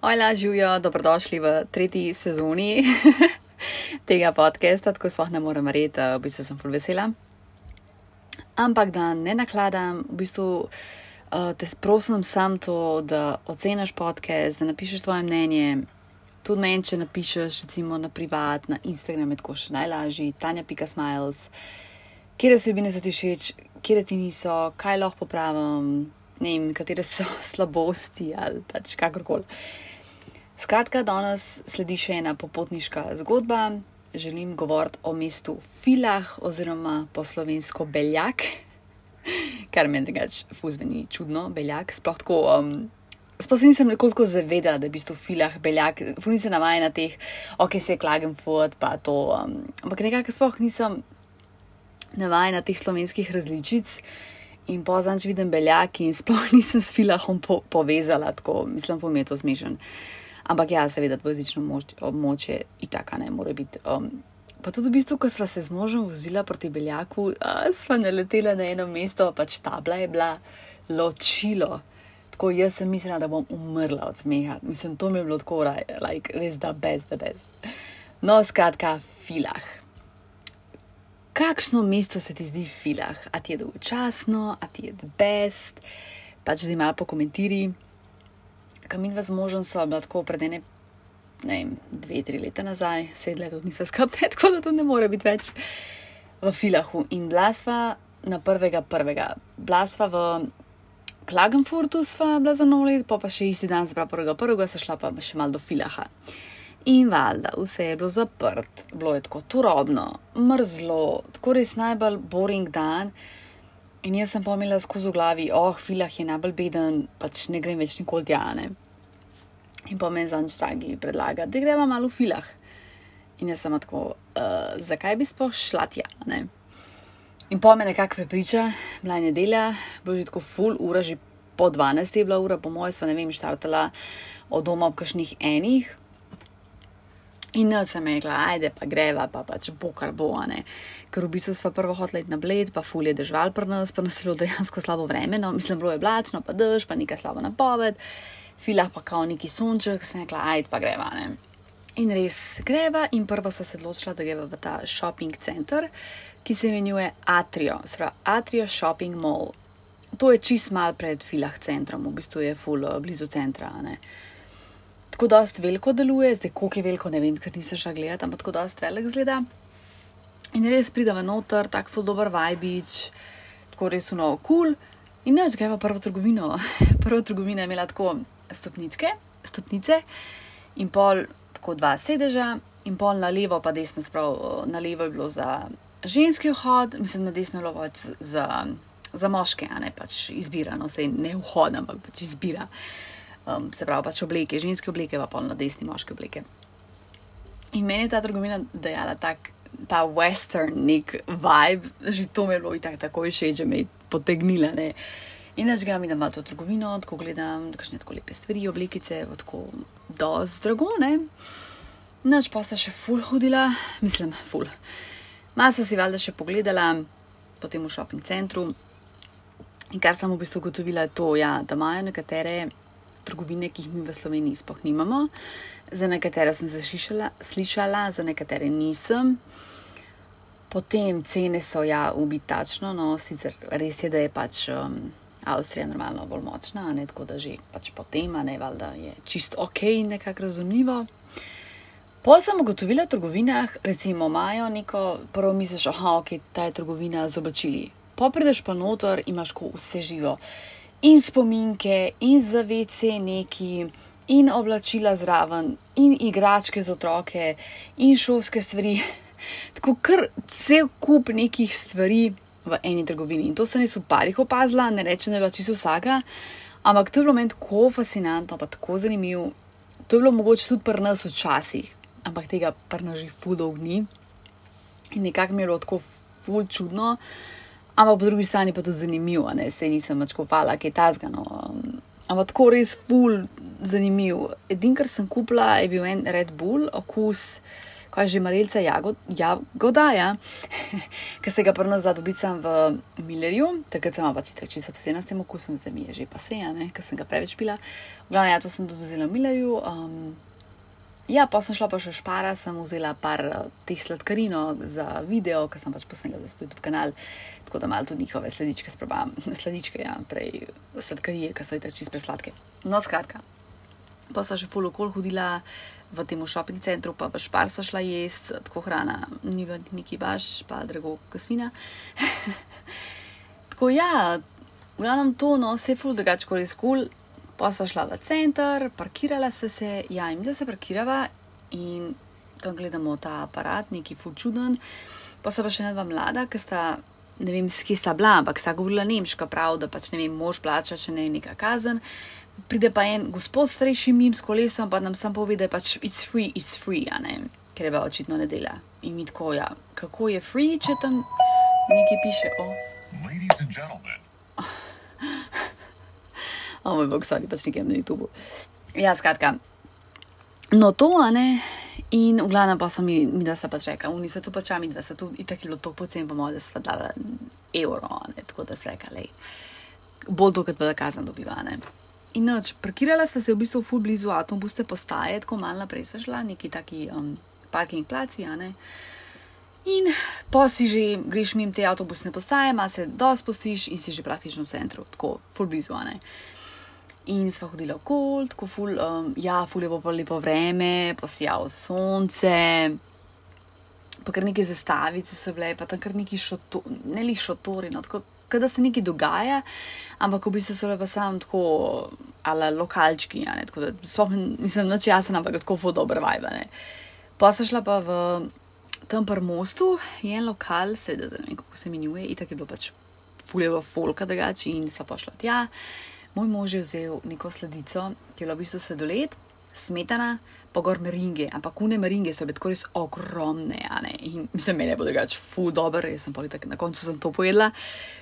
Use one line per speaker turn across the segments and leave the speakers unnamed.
Hojla, živijo, dobrodošli v tretji sezoni tega podcasta, tako sploh ne morem verjeti, v bistvu sem full vesela. Ampak da ne nakladam, v bistvu uh, te prosim sam to, da oceniš podcast, da napišeš svoje mnenje. Tudi meni, če napišeš, recimo na privat, na Instagram, tako še najlažji, tanja.smiles, kje osebine so ti všeč, kje ti niso, kaj lahko popravim, ne vem, katere so slabosti ali pač kakorkoli. Skratka, danes sledi še ena popotniška zgodba. Želim govoriti o mestu Filah oziroma po slovensko Beljak, kar meni drugač fuzveni čudno, Beljak. Sploh tako, um, sploh se nisem nekoliko zavedala, da je v bistvu Filah Beljak, funi se navaja na teh, ok, se je Klagenfurt, pa to, um, ampak nekako sploh nisem navaja na teh slovenskih različic. In pozanč vidim beljak in sploh nisem s filahom po povezala, tako mislim, da je to zmešan. Ampak ja, seveda, dvojezično območje itaka ne more biti. Um, pa tudi v bistvu, ko sva se z možem vozila proti Beljaku, sva naletela na eno mesto, pač tabla je bila ločilo. Tako jaz sem mislila, da bom umrla od smeha. Mislim, to mi je bilo tako, like, res da brez, da brez. No, skratka, filah. Kakšno mesto se ti zdi filah? A ti je dolgočasno, a ti je best? Pač zdaj malo pokomentiraj kamin z možem so bila tako pred ene, ne vem, dve, tri leta nazaj, sedaj tudi nisva skupaj, tako da to ne more biti več v filahu. In blasva na prvega, prvega. Blasva v Klagenfurtu sva bila za nov let, pa pa še isti dan, zbra prvega, prvega, se šla pa še mal do filaha. In valjda, vse je bilo zaprt, bilo je tako turobno, mrzlo, tako res najbolj boring dan. In jaz sem pomenila skozi glavi, oh, filah je najbolj beden, pač ne grem več nikoli tjane. In po meni zanj dragi predlaga, da gremo malo v filah. In jaz sem tako, uh, zakaj bi sploh šla tja? Ne? In po meni nekako prepriča, bila je nedelja, bilo je že tako full ura, že po 12 je bila ura, po mojem, sva ne vem, štartala od doma ob kakšnih enih. In ne sem rekla, ajde pa greva, pa pač bo kar bo, ne. Ker v bistvu smo prvo hoteli na bled, pa fulje držal pri nas, pa nas je bilo dejansko slabo vreme, no, mislim, bilo je oblačno, pa dež, pa nekaj slabo napoved, filah pa kao neki sonček, sem rekla, ajde pa greva, ne. In res greva, in prvo so se odločila, da greva v ta shopping center, ki se imenuje Atrio, spravo Atrio Shopping Mall. To je čist mal pred filah centrom, v bistvu je full blizu centra, ne tako dost veliko deluje, zdaj koliko je veliko, ne vem, ker nisem šla gledati, ampak tako dost velik zgleda. In res pridem noter, tako full dober vajbič, tako res uno kul. Cool. In neč greva prvo trgovino. Prva trgovina je imela tako stopničke, stopnice in pol, tako dva sedeža in pol na levo, pa desno, sprav na levo je bilo za ženski vhod, mislim, na desno je bilo pač za, za moške, a ne pač izbira, no se ne vhod, ampak pač izbira um, se pravi, pač obleke, ženske obleke, pa polno desni moške obleke. In meni je ta trgovina dejala tak, ta western nek vibe, že to mi je bilo tako, tako všeč, že me je potegnila. Ne? In jaz grem in malo to trgovino, tako gledam, kakšne tako lepe stvari, oblekice, tako dosti dragone. Noč pa se še full hodila, mislim, full. Masa si valjda še pogledala, potem v shopping centru. In kar sem v bistvu ugotovila, je to, ja, da imajo nekatere trgovine, ki jih mi v Sloveniji sploh nimamo. Za nekatere sem zašišala, slišala, za nekatere nisem. Potem cene so ja ubitačno, no sicer res je, da je pač um, Avstrija normalno bolj močna, ne tako da že pač potem, ne valjda je čisto ok in nekako razumljivo. Po sem ugotovila v trgovinah, recimo, imajo neko, prvo misliš, aha, ok, ta je trgovina z oblačili. Po prideš pa noter, imaš ko vse živo in spominke, in zavece neki, in oblačila zraven, in igračke za otroke, in šolske stvari. Tako kar cel kup nekih stvari v eni trgovini. In to sem jaz v parih opazila, ne rečem, da je bila čisto vsaka, ampak to je bilo meni tako fascinantno, pa tako zanimivo. To je bilo mogoče tudi pri nas včasih, ampak tega pri nas že fudov ni. In nekako mi je bilo tako ful čudno. Ampak po drugi strani pa tudi zanimivo, ne se nisem več kopala, kaj je ta zgano. Ampak tako res ful zanimiv. Edin, kar sem kupila, je bil en Red Bull, okus kaj že Marilca Jagodaja, ki se ga prvo zdaj dobicam v Millerju, takrat sem pač tako čisto obsedena s tem okusom, zdaj mi je že paseja, ker sem ga preveč pila. V glavnem, ja, to sem tudi vzela v Millerju. Um, ja, pa sem šla pa še špara, sem vzela par uh, teh sladkarinov za video, ker sem pač posnela za svoj YouTube kanal, tako da malo tudi njihove sledičke sprobam. sledičke, ja, prej sladkarije, ki so jih čisto presladke. No, skratka. Pa sem še full okol hodila v tem šoping centru, pa v špar so šla jesti, tako hrana, ni v neki baš, pa drago kasmina. tako ja, v glavnem to, no, vse je ful drugače kot res kul. Cool. Pa sva šla v center, parkirala sva se, ja, in da se parkirava in tam gledamo ta aparat, neki ful čuden. Pa sva pa še ena dva mlada, ki sta. Ne vem, s kim sta bila, ampak sta govorila nemško, prav, da pač ne vem, mož plača, če ne je neka kazen pride pa en gospod starejši mim s kolesom, pa nam sam pove, da je pač it's free, it's free, a ne, ker je pa očitno ne dela. In mi tako, ja, kako je free, če tam nekaj piše o. Ladies and gentlemen. o moj bog, sorry, pač nekaj na YouTube. Ja, skratka. No, to, a ne. In v glavnem pa so mi, mi da se pač reka, oni so tu pačami, da so tu itak bilo to pocen, pa moja, da so dala evro, ne, tako da se reka, lej. Bolj to, kot pa da kazan dobiva, ne. In noč, parkirala sva se v bistvu ful blizu avtobusne postaje, tako malo naprej sva šla, neki taki um, parking placi, a ne. In pa si že greš mimo te avtobusne postaje, malo se do spustiš in si že praktično v centru, tako ful blizu, a ne. In sva hodila okol, tako ful, um, ja, ful je bilo lepo vreme, posijalo sonce, pa kar neki zastavice so bile, pa tam kar neki šotori, ne li šotori, no tako da se nekaj dogaja, ampak v bistvu so le pa sam tako, ali lokalčki, ja, ne, tako da spomnim, mislim, noč jasen, ampak tako fo dobro vajba, ne. Pa so šla pa v tem par mostu, je en lokal, seveda, ne vem, kako se imenuje, itak je bilo pač fuljevo folka drugače in sva pošla tja. Moj mož je vzel neko sledico, ki je bila v bistvu sedolet, smetana, pa gor meringe, ampak une meringe so bile tako res ogromne, in za mene bo drugače fu dobro, jaz sem politik, na koncu sem to pojedla,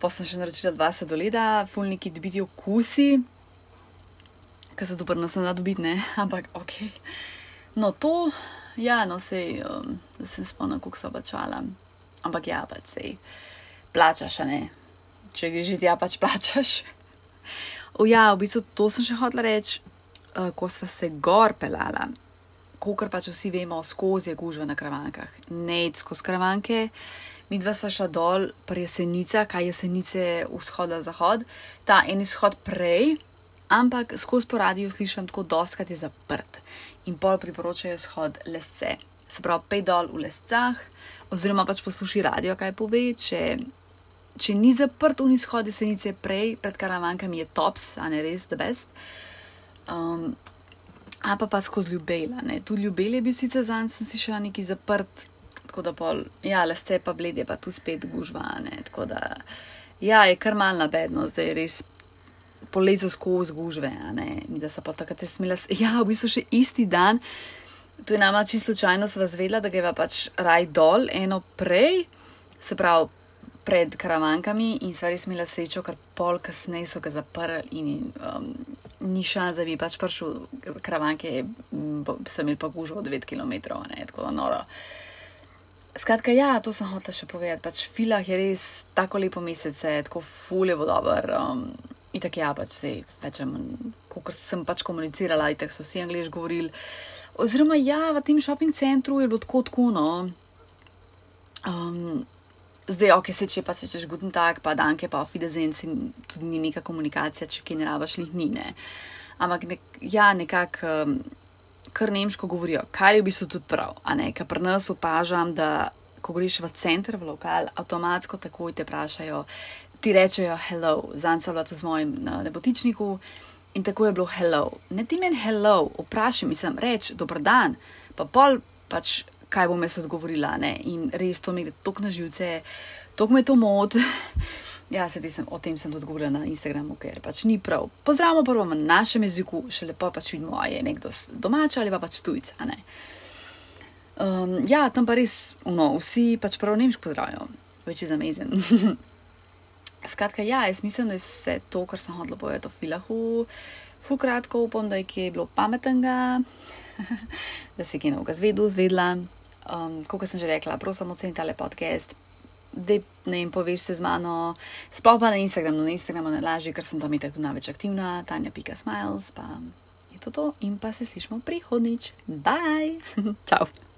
pa sem še naročila dva sladoleda, fulniki dobiti okusi, kar se dobro nas da dobiti, ne, ampak ok. No, to, ja, no, sej, um, se spomnim, kako so bačala, ampak ja, pač sej, plačaš, ne, če greš ja, pač plačaš. Ja, v bistvu to sem še hotela reči, uh, ko sva se gor pelala kot pač vsi vemo, skozi je gužva na kravankah, ne skozi kravanke. Mi dva sva šla dol, pa je senica, kaj je senice vzhoda, zahod, ta en izhod prej, ampak skozi po radiju slišim tako doskrat je zaprt in pol priporočajo izhod lesce. Se pravi, pej dol v lescah, oziroma pač posluši radio, kaj pove, če, če ni zaprt v izhode senice prej, pred karavankami je tops, a ne res, the best. Um, a pa pa skozi ljubela. Ne. Tu ljubele je bil sicer za nas, sem si še neki zaprt, tako da pol, ja, le ste pa blede, pa tu spet gužvane. Tako da, ja, je kar malna bednost, da je res polezo skozi gužve, da se pa takrat smela. Ja, v bistvu še isti dan. To je nama čisto slučajno sva zvedla, da greva pač raj dol, eno prej, se pravi pred karavankami in sva res imela srečo, ker pol kasneje so ga zaprli in um, ni šans, da bi pač prišel karavanke, sem imel pa gužvo 9 km, ne, tako da noro. Skratka, ja, to sem hotel še povedati. Pač filah je res tako lepo mesece, tako fuljevo dober. Um, in tako ja, pač se, večem, kot sem pač komunicirala, in tako so vsi angliži govorili. Oziroma, ja, v tem šoping centru je bilo tako tako, no. Um, Zdaj, ok, se če pa se češ guten tak, pa danke, pa fidezen, si tudi ni neka komunikacija, če kaj ne rabaš, jih ni, ne. Ampak nek, ja, nekako, um, kar nemško govorijo, kar je v bistvu tudi prav, kar pri nas opažam, da ko greš v center, v lokal, avtomatsko takoj te vprašajo, ti rečejo hello, zanj sem bila tu z mojim na nebotičniku in tako je bilo hello. Ne ti meni hello, vprašaj, mislim, reč, dober dan, pa pol pač kaj bom jaz odgovorila. Ne? In res to mi gre tako na živce, tako me to mod. Ja, sedaj sem o tem sem tudi govorila na Instagramu, ker pač ni prav. Pozdravimo prvo na našem jeziku, še lepo pač vidimo, je nekdo domač ali pa pač tujca. Um, ja, tam pa res, no, vsi pač prav nemško pozdravijo, več je zamezen. Skratka, ja, jaz mislim, da je vse to, kar sem hodila povedati o filahu, ful kratko upam, da je kje bilo pametnega, da si kaj novega zvedel, zvedla. Um, kot sem že rekla, prosim, ocenite tale podcast. Ne jim poveš se z mano, sploh pa na Instagramu, na Instagramu ne laži, ker sem tam itak tu največ aktivna, tanja.smiles, pa je to to in pa se slišmo prihodnič. Bye! Čau!